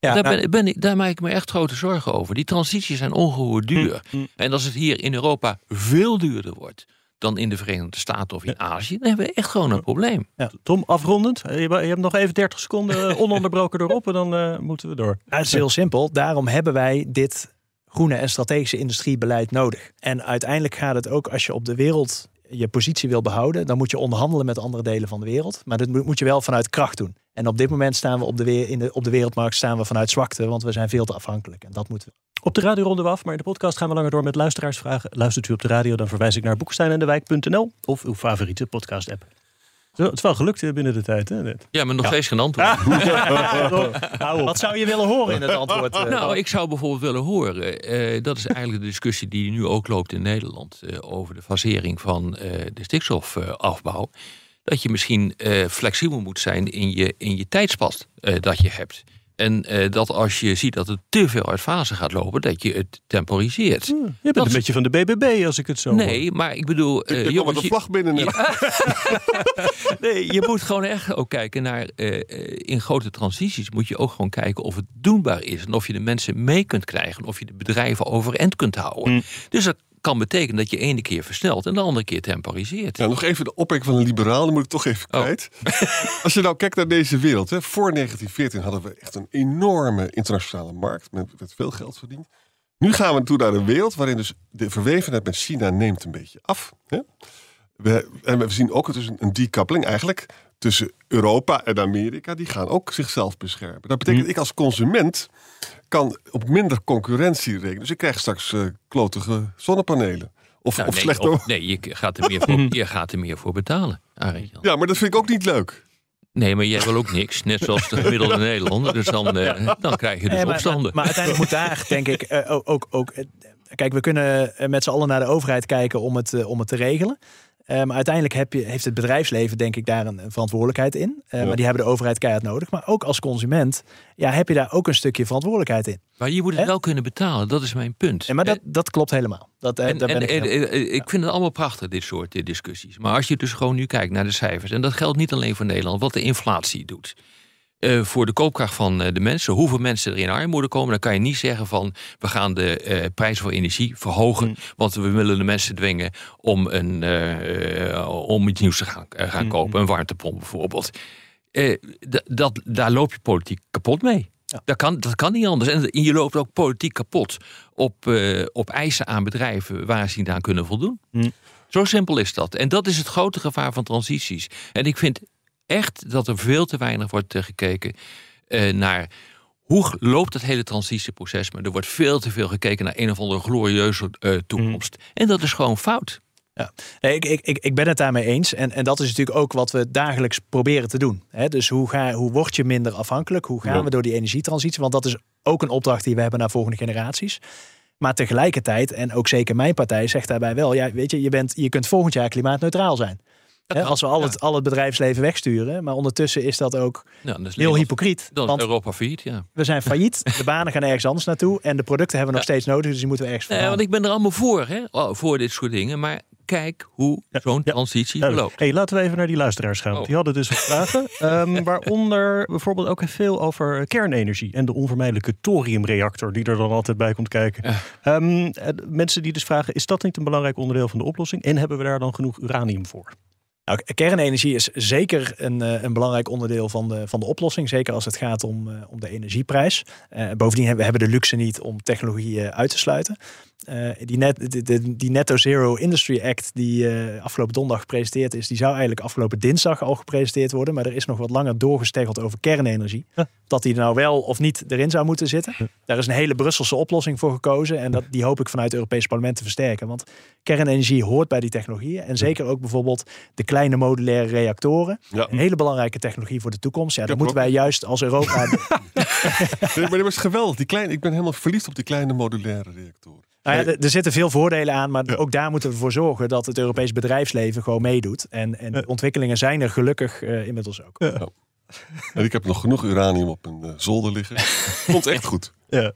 Ja, daar, nou- ben, ben ik, daar maak ik me echt grote zorgen over. Die transities zijn ongehoord duur. En als het hier in Europa veel duurder wordt dan in de Verenigde Staten of in Azië, dan hebben we echt gewoon een probleem. Tom, afrondend. Je, je hebt nog even 30 seconden eh, ononderbroken erop en dan eh, moeten we door. Nou, het is heel simpel. Daarom hebben wij dit groene en strategische industriebeleid nodig. En uiteindelijk gaat het ook als je op de wereld je positie wil behouden, dan moet je onderhandelen met andere delen van de wereld. Maar dat moet je wel vanuit kracht doen. En op dit moment staan we op de, weer, in de, op de wereldmarkt staan we vanuit zwakte, want we zijn veel te afhankelijk. En dat moeten we. Op de radio ronden we af, maar in de podcast gaan we langer door met luisteraarsvragen. Luistert u op de radio, dan verwijs ik naar boeksteinendewijk.nl of uw favoriete podcast app. Het is wel gelukt eh, binnen de tijd, hè? Net. Ja, maar nog steeds geen antwoord. Op. Wat zou je willen horen in het antwoord? eh, Nou, ik zou bijvoorbeeld willen horen, eh, dat is eigenlijk de discussie die nu ook loopt in Nederland eh, over de fasering van eh, de stikstofafbouw. dat je misschien eh, flexibel moet zijn in je, in je tijdspad eh, dat je hebt. En eh, dat als je ziet dat het te veel uit fase gaat lopen, dat je het temporiseert. Je bent Dat- een beetje van de BBB, als ik het zo hoor. Nee, maar ik bedoel, eh, Ik met jongens, de vlag binnen. Nee, je moet gewoon echt ook kijken naar. eh, eh, in grote transities moet je ook gewoon kijken of het doenbaar is. En of je de mensen mee kunt krijgen. Of je de bedrijven overeind kunt houden. Mm. Dus dat kan betekenen dat je ene keer versnelt en de andere keer temporiseert. Ja, nog even de opmerking van een liberaal, die moet ik toch even Oh. kwijt. Als je nou kijkt naar deze wereld. Hè, voor 1914 hadden we echt een enorme internationale markt. Met, met veel geld verdiend. Nu gaan we toe naar een wereld waarin dus de verwevenheid met China neemt een beetje af. Hè? We, en we zien ook dus een, een decoupling eigenlijk tussen Europa en Amerika. Die gaan ook zichzelf beschermen. Dat betekent dat ik als consument kan op minder concurrentie rekenen. Dus ik krijg straks eh, klotige zonnepanelen. Of, Nou, of nee, slechte... of- nee, je gaat, er meer voor, je gaat er meer voor betalen. Ja, maar dat vind ik ook niet leuk. Nee, maar jij wil ook niks. Net zoals de gemiddelde Nederlander. Dus dan, eh, dan krijg je dus Nee, maar, opstanden. maar, maar uiteindelijk moet daar, denk ik, eh, ook, ook, ook. Kijk, we kunnen met z'n allen naar de overheid kijken om het, om het te regelen. Eh, maar uiteindelijk heb je, heeft het bedrijfsleven, denk ik, daar een, een verantwoordelijkheid in. Eh, Maar die hebben de overheid keihard nodig. Maar ook als consument ja, heb je daar ook een stukje verantwoordelijkheid in. maar je moet het wel kunnen betalen. Dat is mijn punt. En maar dat, dat klopt helemaal. Dat, eh, En, daar ben en, ik en- helemaal- en- ik vind het allemaal prachtig, dit soort eh, discussies. Maar als je dus gewoon nu kijkt naar de cijfers, en dat geldt niet alleen voor Nederland, wat de inflatie doet. Eh, voor de koopkracht van eh, de mensen, hoeveel mensen er in armoede komen, dan kan je niet zeggen van we gaan de eh, prijzen voor energie verhogen, want we willen de mensen dwingen om, een, om iets nieuws te gaan, gaan kopen, een warmtepomp bijvoorbeeld. Dat, daar loop je politiek kapot mee. Dat, kan, dat kan niet anders. En je loopt ook politiek kapot op, op eisen aan bedrijven waar ze niet aan kunnen voldoen. Zo simpel is dat. En dat is het grote gevaar van transities. En ik vind echt dat er veel te weinig wordt eh, gekeken eh, naar hoe loopt het hele transitieproces. Maar er wordt veel te veel gekeken naar een of andere glorieuze eh, toekomst. En dat is gewoon fout. Ja, nee, ik, ik, ik, ben het daarmee eens. En, en dat is natuurlijk ook wat we dagelijks proberen te doen. Dus hoe, ga, hoe word je minder afhankelijk? Hoe gaan Ja. we door die energietransitie? Want dat is ook een opdracht die we hebben naar volgende generaties. Maar tegelijkertijd, en ook zeker mijn partij zegt daarbij wel... Ja, weet je, je, bent, je kunt volgend jaar klimaatneutraal zijn. Als we al het, al het bedrijfsleven wegsturen. Maar ondertussen is dat ook dat is heel hypocriet. Dan is Want Europa failliet, ja. we zijn failliet, de banen gaan ergens anders naartoe... en de producten hebben we nog steeds nodig, dus die moeten we ergens Nee, verhalen. want ik ben er allemaal voor, hè? Oh, voor dit soort dingen. Maar kijk hoe zo'n ja. transitie verloopt. Hey, laten we even naar die luisteraars gaan. Oh. Die hadden dus wat vragen. Ehm, waaronder bijvoorbeeld ook veel over kernenergie. En de onvermijdelijke thoriumreactor die er dan altijd bij komt kijken. Ehm, eh, mensen die dus vragen, is dat niet een belangrijk onderdeel van de oplossing? En hebben we daar dan genoeg uranium voor? Nou, kernenergie is zeker een, eh, een belangrijk onderdeel van de, van de oplossing. Zeker als het gaat om, eh, om de energieprijs. Eh, bovendien hebben we de luxe niet om technologie uit te sluiten. Eh, die, net, de, de- die Netto Zero Industry Act die eh, afgelopen donderdag gepresenteerd is... die zou eigenlijk afgelopen dinsdag al gepresenteerd worden. Maar er is nog wat langer doorgesteggeld over kernenergie. Dat die er nou wel of niet erin zou moeten zitten. Daar is een hele Brusselse oplossing voor gekozen. En dat, die hoop ik vanuit het Europees Parlement te versterken. Want kernenergie hoort bij die technologieën. En zeker ook bijvoorbeeld de kleine modulaire reactoren. Ja. Een hele belangrijke technologie voor de toekomst. Ja, daar heb moeten wij juist als Europa... Nee, maar dat is geweldig. Die kleine, ik ben helemaal verliefd op die kleine modulaire reactoren. Nou ja, er- zitten veel voordelen aan, maar ook daar moeten we voor zorgen dat het Europees bedrijfsleven gewoon meedoet. En, en de ontwikkelingen zijn er gelukkig eh, inmiddels ook. En ik heb nog genoeg uranium op mijn eh, zolder liggen. Komt echt goed. Ja.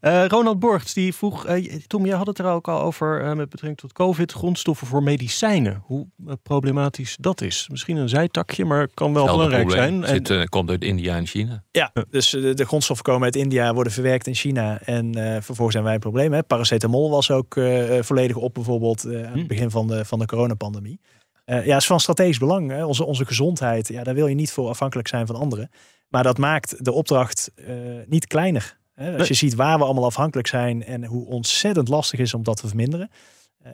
Eh, Ronald Borgt die vroeg, eh, Tom, je had het er ook al over eh, met betrekking tot COVID, grondstoffen voor medicijnen. Hoe problematisch dat is. Misschien een zijtakje, maar kan wel belangrijk probleem. zijn. En, eh, komt uit India en China. Ja, dus de, de grondstoffen komen uit India, worden verwerkt in China en eh, vervolgens zijn wij een probleem. Hè. Paracetamol was ook volledig op bijvoorbeeld eh, aan het begin van de, van de coronapandemie. Eh, ja, is van strategisch belang. Hè. Onze, onze gezondheid, ja, daar wil je niet voor afhankelijk zijn van anderen. Maar dat maakt de opdracht eh, niet kleiner. Hè. Als je ziet waar we allemaal afhankelijk zijn en hoe ontzettend lastig is om dat te verminderen.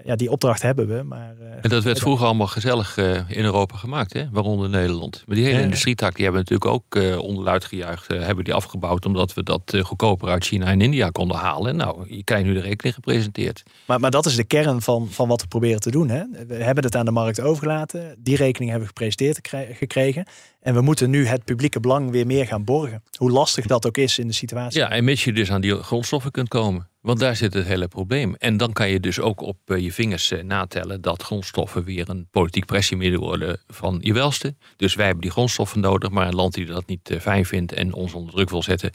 Ja, die opdracht hebben we. Maar, uh, en dat werd vroeger allemaal gezellig uh, in Europa gemaakt, hè? waaronder Nederland. Maar die hele ja, industrietak, die hebben natuurlijk ook uh, onderluid gejuicht. hebben die afgebouwd omdat we dat goedkoper uit China en India konden halen. Nou, je krijgt nu de rekening gepresenteerd. Maar, maar dat is de kern van, van wat we proberen te doen. Hè? We hebben het aan de markt overgelaten. Die rekening hebben we gepresenteerd gekregen. En we moeten nu het publieke belang weer meer gaan borgen. Hoe lastig dat ook is in de situatie. Ja, en mits je dus aan die grondstoffen kunt komen. Want daar zit het hele probleem. En dan kan je dus ook op eh, je vingers eh, natellen dat grondstoffen weer een politiek pressiemiddel worden van je welste. Dus wij hebben die grondstoffen nodig, maar een land die dat niet eh, fijn vindt en ons onder druk wil zetten,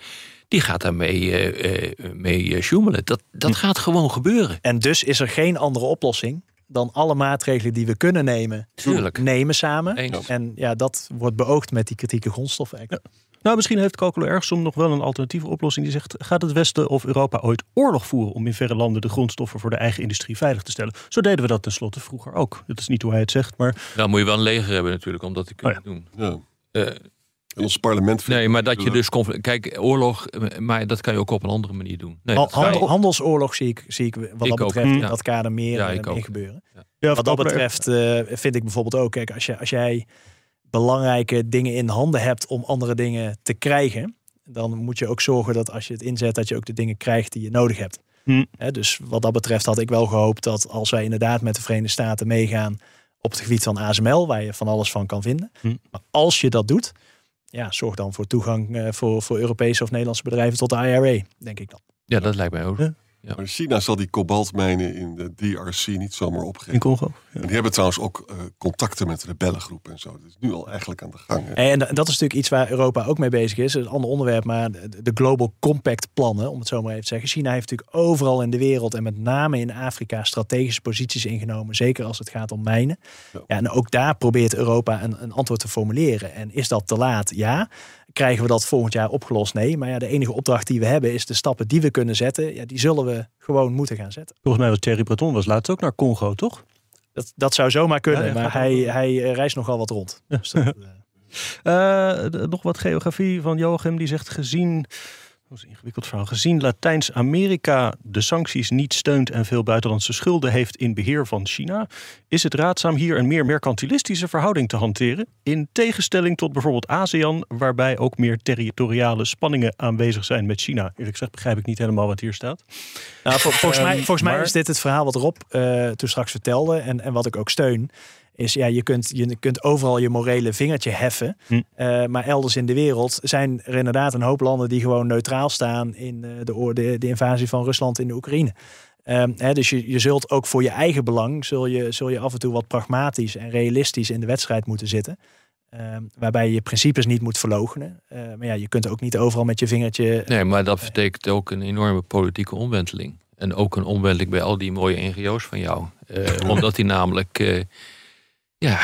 die gaat daarmee uh, mee sjoemelen. Dat, dat hm. gaat gewoon gebeuren. En dus is er geen andere oplossing dan alle maatregelen die we kunnen nemen, Tuurlijk. nemen samen. En ja, dat wordt beoogd met die kritieke grondstoffen. Ja. Nou, misschien heeft Kokolo Ergsom nog wel een alternatieve oplossing. Die zegt, gaat het Westen of Europa ooit oorlog voeren... om in verre landen de grondstoffen voor de eigen industrie veilig te stellen? Zo deden we dat tenslotte vroeger ook. Dat is niet hoe hij het zegt, maar... Dan moet je wel een leger hebben natuurlijk, om dat te kunnen oh doen. Ja. Uh, en ons parlement. Nee, maar dat je dus. Kijk, oorlog, maar dat kan je ook op een andere manier doen. Nee, handelsoorlog zie ik, zie ik wat dat betreft in dat kader meer ja, in gebeuren. Ja. wat dat betreft uh, vind ik bijvoorbeeld ook, kijk, als, je, als jij belangrijke dingen in handen hebt om andere dingen te krijgen, dan moet je ook zorgen dat als je het inzet, dat je ook de dingen krijgt die je nodig hebt. Hm. dus wat dat betreft had ik wel gehoopt dat als wij inderdaad met de Verenigde Staten meegaan op het gebied van ASML, waar je van alles van kan vinden. Hm. Maar als je dat doet, ja, zorg dan voor toegang uh, voor, voor Europese of Nederlandse bedrijven tot de IRA, denk ik dan. Ja, dat lijkt mij ook. Ja. Maar China zal die kobaltmijnen in de DRC niet zomaar opgeven. In Congo. En die hebben trouwens ook uh, contacten met rebellengroepen en zo. Dat is nu al eigenlijk aan de gang. Hè? En dat is natuurlijk iets waar Europa ook mee bezig is. Een ander onderwerp, maar de Global Compact plannen, om het zo maar even te zeggen. China heeft natuurlijk overal in de wereld en met name in Afrika strategische posities ingenomen. Zeker als het gaat om mijnen. Ja. ja en ook daar probeert Europa een, een antwoord te formuleren. En is dat te laat? Ja. Krijgen we dat volgend jaar opgelost? Nee. Maar ja, de enige opdracht die we hebben is de stappen die we kunnen zetten. Ja, die zullen we gewoon moeten gaan zetten. Volgens mij was Thierry Breton was laatst ook naar Congo, toch? Dat, dat zou zomaar kunnen, maar hij, hij eh, reist nogal wat rond. Dus dat, uh, nog wat geografie van Joachim, die zegt gezien dat is een ingewikkeld verhaal. Gezien Latijns-Amerika de sancties niet steunt en veel buitenlandse schulden heeft in beheer van China, is het raadzaam hier een meer mercantilistische verhouding te hanteren. In tegenstelling tot bijvoorbeeld ASEAN, waarbij ook meer territoriale spanningen aanwezig zijn met China. Eerlijk gezegd begrijp ik niet helemaal wat hier staat. Nou, volgens, mij, volgens mij is dit het verhaal wat Rob uh, toen straks vertelde en, en wat ik ook steun is ja, je kunt, je kunt overal je morele vingertje heffen. Hm. Uh, maar elders in de wereld zijn er inderdaad een hoop landen die gewoon neutraal staan in uh, de, de, de invasie van Rusland in de Oekraïne. Um, hè, dus je, je zult ook voor je eigen belang, zul je, zul je af en toe wat pragmatisch en realistisch in de wedstrijd moeten zitten. Um, waarbij je principes niet moet verlogenen. Uh, maar ja, je kunt ook niet overal met je vingertje. Nee, maar dat betekent ook een enorme politieke omwenteling. En ook een omwenteling bij al die mooie NGO's van jou. omdat die namelijk ja,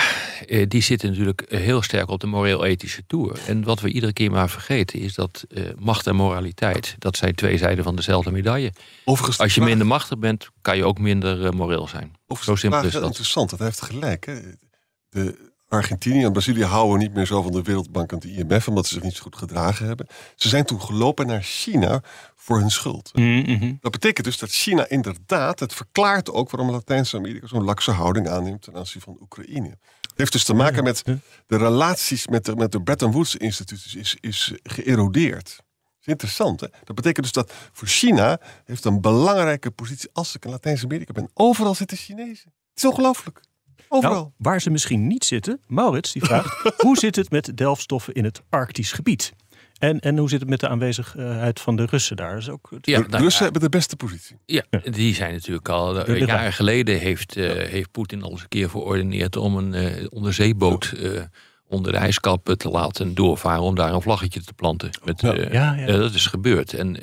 eh, die zitten natuurlijk heel sterk op de moreel-ethische toer. En wat we iedere keer maar vergeten is dat uh, macht en moraliteit, dat zijn twee zijden van dezelfde medaille. Overigens, Als je minder machtig bent, kan je ook minder uh, moreel zijn. Zo simpel is dat. Interessant, dat heeft gelijk. Hè? De Argentinië en Brazilië houden niet meer zo van de Wereldbank en de IMF, omdat ze zich niet zo goed gedragen hebben. Ze zijn toen gelopen naar China voor hun schuld. Mm-hmm. Dat betekent dus dat China inderdaad, het verklaart ook waarom Latijns-Amerika zo'n lakse houding aanneemt ten aanzien van Oekraïne. Het heeft dus te maken met de relaties met de, met de Bretton Woods instituties is, is geërodeerd. Dat is interessant. Hè? Dat betekent dus dat voor China heeft een belangrijke positie als ik in Latijns-Amerika ben. Overal zitten Chinezen. Het is ongelooflijk. Overal. Nou, waar ze misschien niet zitten, Maurits die vraagt: hoe zit het met delfstoffen in het Arktisch gebied? En, en hoe zit het met de aanwezigheid van de Russen daar? Is ook ja, de nou, Russen hebben de beste positie. Ja, die zijn natuurlijk al. Uh, jaren geleden heeft, uh, heeft Poetin al eens een keer verordeneerd om een uh, onderzeeboot onder de ijskappen te laten doorvaren om daar een vlaggetje te planten. Met, ja. Ja, dat is gebeurd. En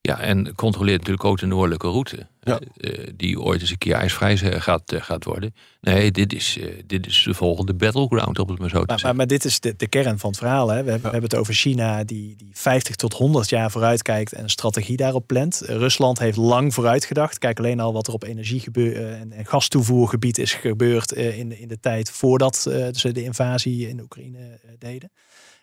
ja, en controleert natuurlijk ook de noordelijke route. Ja. Uh, die ooit eens een keer ijsvrij gaat, uh, gaat worden. Nee, dit is, uh, dit is de volgende battleground, op het maar zo te maar, maar, maar, dit is de, de kern van het verhaal. Hè? We, hebben, we hebben het over China die, die 50 tot 100 jaar vooruit kijkt en een strategie daarop plant. Rusland heeft lang vooruit gedacht. Kijk alleen al wat er op energie en, en gastoevoergebied is gebeurd in, in de tijd voordat ze de invasie in Oekraïne deden.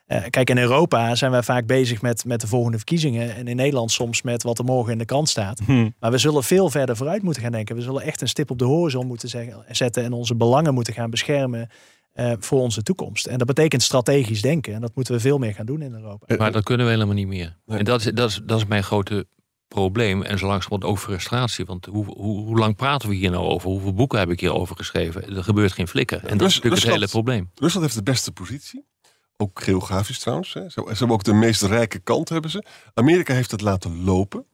Uh, kijk, in Europa zijn wij vaak bezig met, met de volgende verkiezingen. En in Nederland soms met wat er morgen in de krant staat. Hmm. Maar we zullen veel verder vooruit moeten gaan denken. We zullen echt een stip op de horizon moeten zeggen, zetten en onze belangen moeten gaan beschermen uh, voor onze toekomst. En dat betekent strategisch denken. En dat moeten we veel meer gaan doen in Europa. Maar dat kunnen we helemaal niet meer. En dat is, dat, is, dat is mijn grote probleem. En zo langzamerhand ook frustratie. Want hoe, hoe, hoe, lang praten we hier nou over? Hoeveel boeken heb ik hier over geschreven? Er gebeurt geen flikker. En dat is natuurlijk het hele probleem. Rusland heeft de beste positie. Ook geografisch trouwens. Hè. Ze, hebben ook de meest rijke kant hebben ze. Amerika heeft het laten lopen.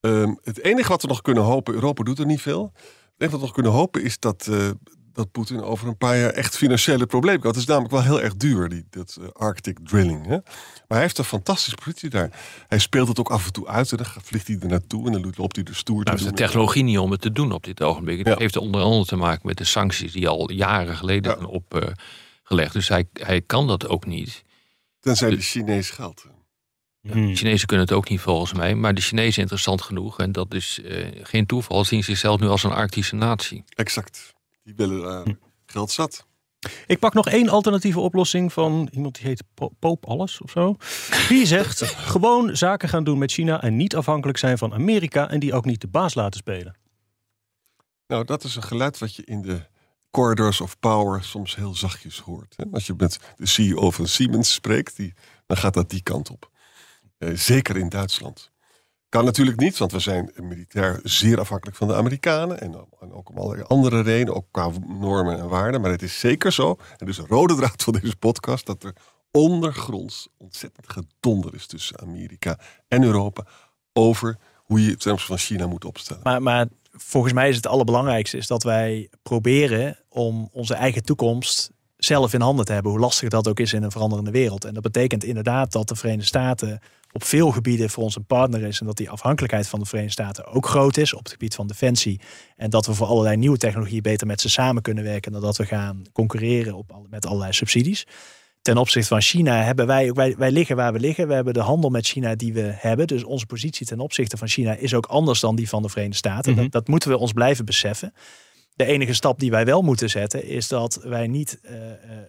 Um, het enige wat we nog kunnen hopen, Europa doet er niet veel. Het enige wat we nog kunnen hopen is dat, uh, dat Poetin over een paar jaar echt financiële problemen had. Het is namelijk wel heel erg duur, die, dat uh, Arctic drilling. Hè? Maar hij heeft een fantastische positie daar. Hij speelt het ook af en toe uit en dan vliegt hij er naartoe en dan loopt hij de stoer nou, de technologie niet om het te doen op dit ogenblik. Het heeft onder andere te maken met de sancties die al jaren geleden zijn opgelegd. dus hij, hij kan dat ook niet. Tenzij de Chinees geld. De. Chinezen kunnen het ook niet volgens mij, maar de Chinezen interessant genoeg. En dat is uh, geen toeval, zien zichzelf nu als een Arctische natie. Exact. Die willen uh, geld zat. Ik pak nog één alternatieve oplossing van iemand die heet Poop Alles of zo. Die zegt gewoon zaken gaan doen met China en niet afhankelijk zijn van Amerika en die ook niet de baas laten spelen. Nou, dat is een geluid wat je in de corridors of power soms heel zachtjes hoort. Als je met de CEO van Siemens spreekt, die, dan gaat dat die kant op. Eh, zeker in Duitsland. Kan natuurlijk niet, want we zijn militair zeer afhankelijk van de Amerikanen. En, ook om allerlei andere redenen, ook qua normen en waarden. Maar het is zeker zo, en dus een rode draad van deze podcast, dat er ondergronds ontzettend gedonder is tussen Amerika en Europa over hoe je het van China moet opstellen. Maar, maar volgens mij is het allerbelangrijkste is dat wij proberen om onze eigen toekomst zelf in handen te hebben, hoe lastig dat ook is in een veranderende wereld. En dat betekent inderdaad dat de Verenigde Staten op veel gebieden voor ons een partner is en dat die afhankelijkheid van de Verenigde Staten ook groot is op het gebied van defensie. En dat we voor allerlei nieuwe technologieën beter met ze samen kunnen werken dan dat we gaan concurreren op, met allerlei subsidies. Ten opzichte van China hebben wij, wij, wij liggen waar we liggen. We hebben de handel met China die we hebben. Dus onze positie ten opzichte van China is ook anders dan die van de Verenigde Staten. Mhm. dat, dat moeten we ons blijven beseffen. De enige stap die wij wel moeten zetten is dat wij niet uh,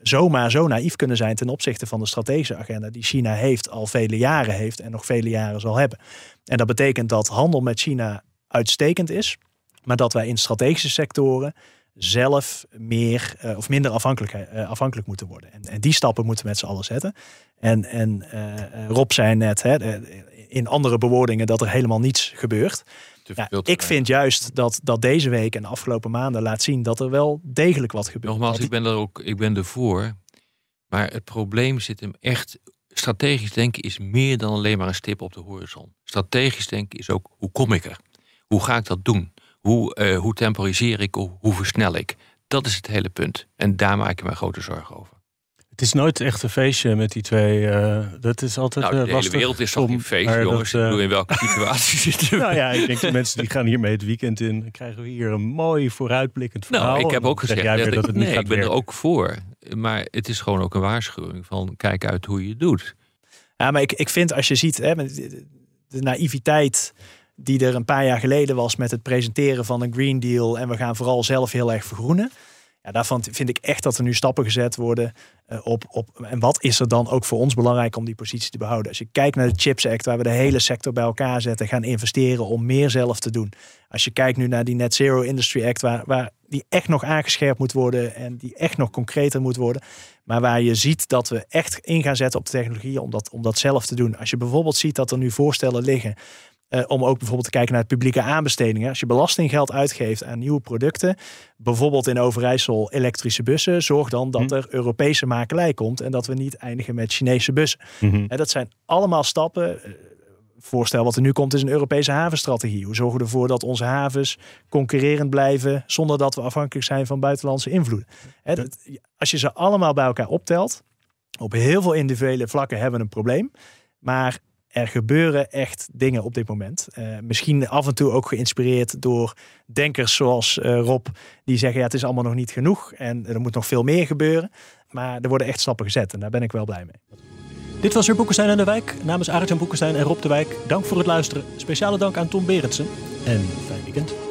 zomaar zo naïef kunnen zijn ten opzichte van de strategische agenda die China heeft, al vele jaren heeft en nog vele jaren zal hebben. En dat betekent dat handel met China uitstekend is, maar dat wij in strategische sectoren zelf meer uh, of minder afhankelijk, afhankelijk moeten worden. En, en, die stappen moeten we met z'n allen zetten. En, en Rob zei net hè, in andere bewoordingen dat er helemaal niets gebeurt. Ja, ik vind juist dat, dat deze week en de afgelopen maanden laat zien dat er wel degelijk wat gebeurt. Nogmaals, ik ben er ook ik ben ervoor. Maar het probleem zit hem echt. Strategisch denken is meer dan alleen maar een stip op de horizon. Strategisch denken is ook hoe kom ik er? Hoe ga ik dat doen? Hoe, uh, hoe temporiseer ik? Hoe, hoe versnel ik? Dat is het hele punt. En daar maak ik me grote zorgen over. Het is nooit echt een feestje met die twee. Uh, dat is altijd nou, de hele wereld is toch een feest, jongens. Dat, uh, in welke situatie zitten Nou ja, ik denk de mensen die gaan hiermee het weekend in. Dan krijgen we hier een mooi vooruitblikkend nou, verhaal. Nou, ik heb ook gezegd dat, dat, het niet nee, ik ben er ook voor. Maar het is gewoon ook een waarschuwing van kijk uit hoe je het doet. Ja, maar ik, ik vind als je ziet hè, de naïviteit die er een paar jaar geleden was met het presenteren van een Green Deal en we gaan vooral zelf heel erg vergroenen. Ja, daarvan vind ik echt dat er nu stappen gezet worden uh, op, op. En wat is er dan ook voor ons belangrijk om die positie te behouden? Als je kijkt naar de Chips Act, waar we de hele sector bij elkaar zetten, gaan investeren om meer zelf te doen. Als je kijkt nu naar die Net Zero Industry Act, waar, waar die echt nog aangescherpt moet worden en die echt nog concreter moet worden. Maar waar je ziet dat we echt in gaan zetten op de technologie om dat, om dat zelf te doen. Als je bijvoorbeeld ziet dat er nu voorstellen liggen uh, om ook bijvoorbeeld te kijken naar het publieke aanbestedingen. Als je belastinggeld uitgeeft aan nieuwe producten, bijvoorbeeld in Overijssel elektrische bussen, zorg dan dat mhm. er Europese makelij komt en dat we niet eindigen met Chinese bussen. Mm -hmm. dat zijn allemaal stappen. Eh, voorstel wat er nu komt is een Europese havenstrategie. Hoe zorgen we ervoor dat onze havens concurrerend blijven zonder dat we afhankelijk zijn van buitenlandse invloeden? als je ze allemaal bij elkaar optelt, op heel veel individuele vlakken hebben we een probleem. Maar er gebeuren echt dingen op dit moment. Uh, misschien af en toe ook geïnspireerd door denkers zoals uh, Rob, die zeggen: ja, het is allemaal nog niet genoeg en er moet nog veel meer gebeuren. Maar er worden echt stappen gezet en daar ben ik wel blij mee. Dit was weer Boekenstein en de Wijk. Namens Arjan Boekenstein en Rob de Wijk, dank voor het luisteren. Speciale dank aan Tom Berendsen en fijn weekend.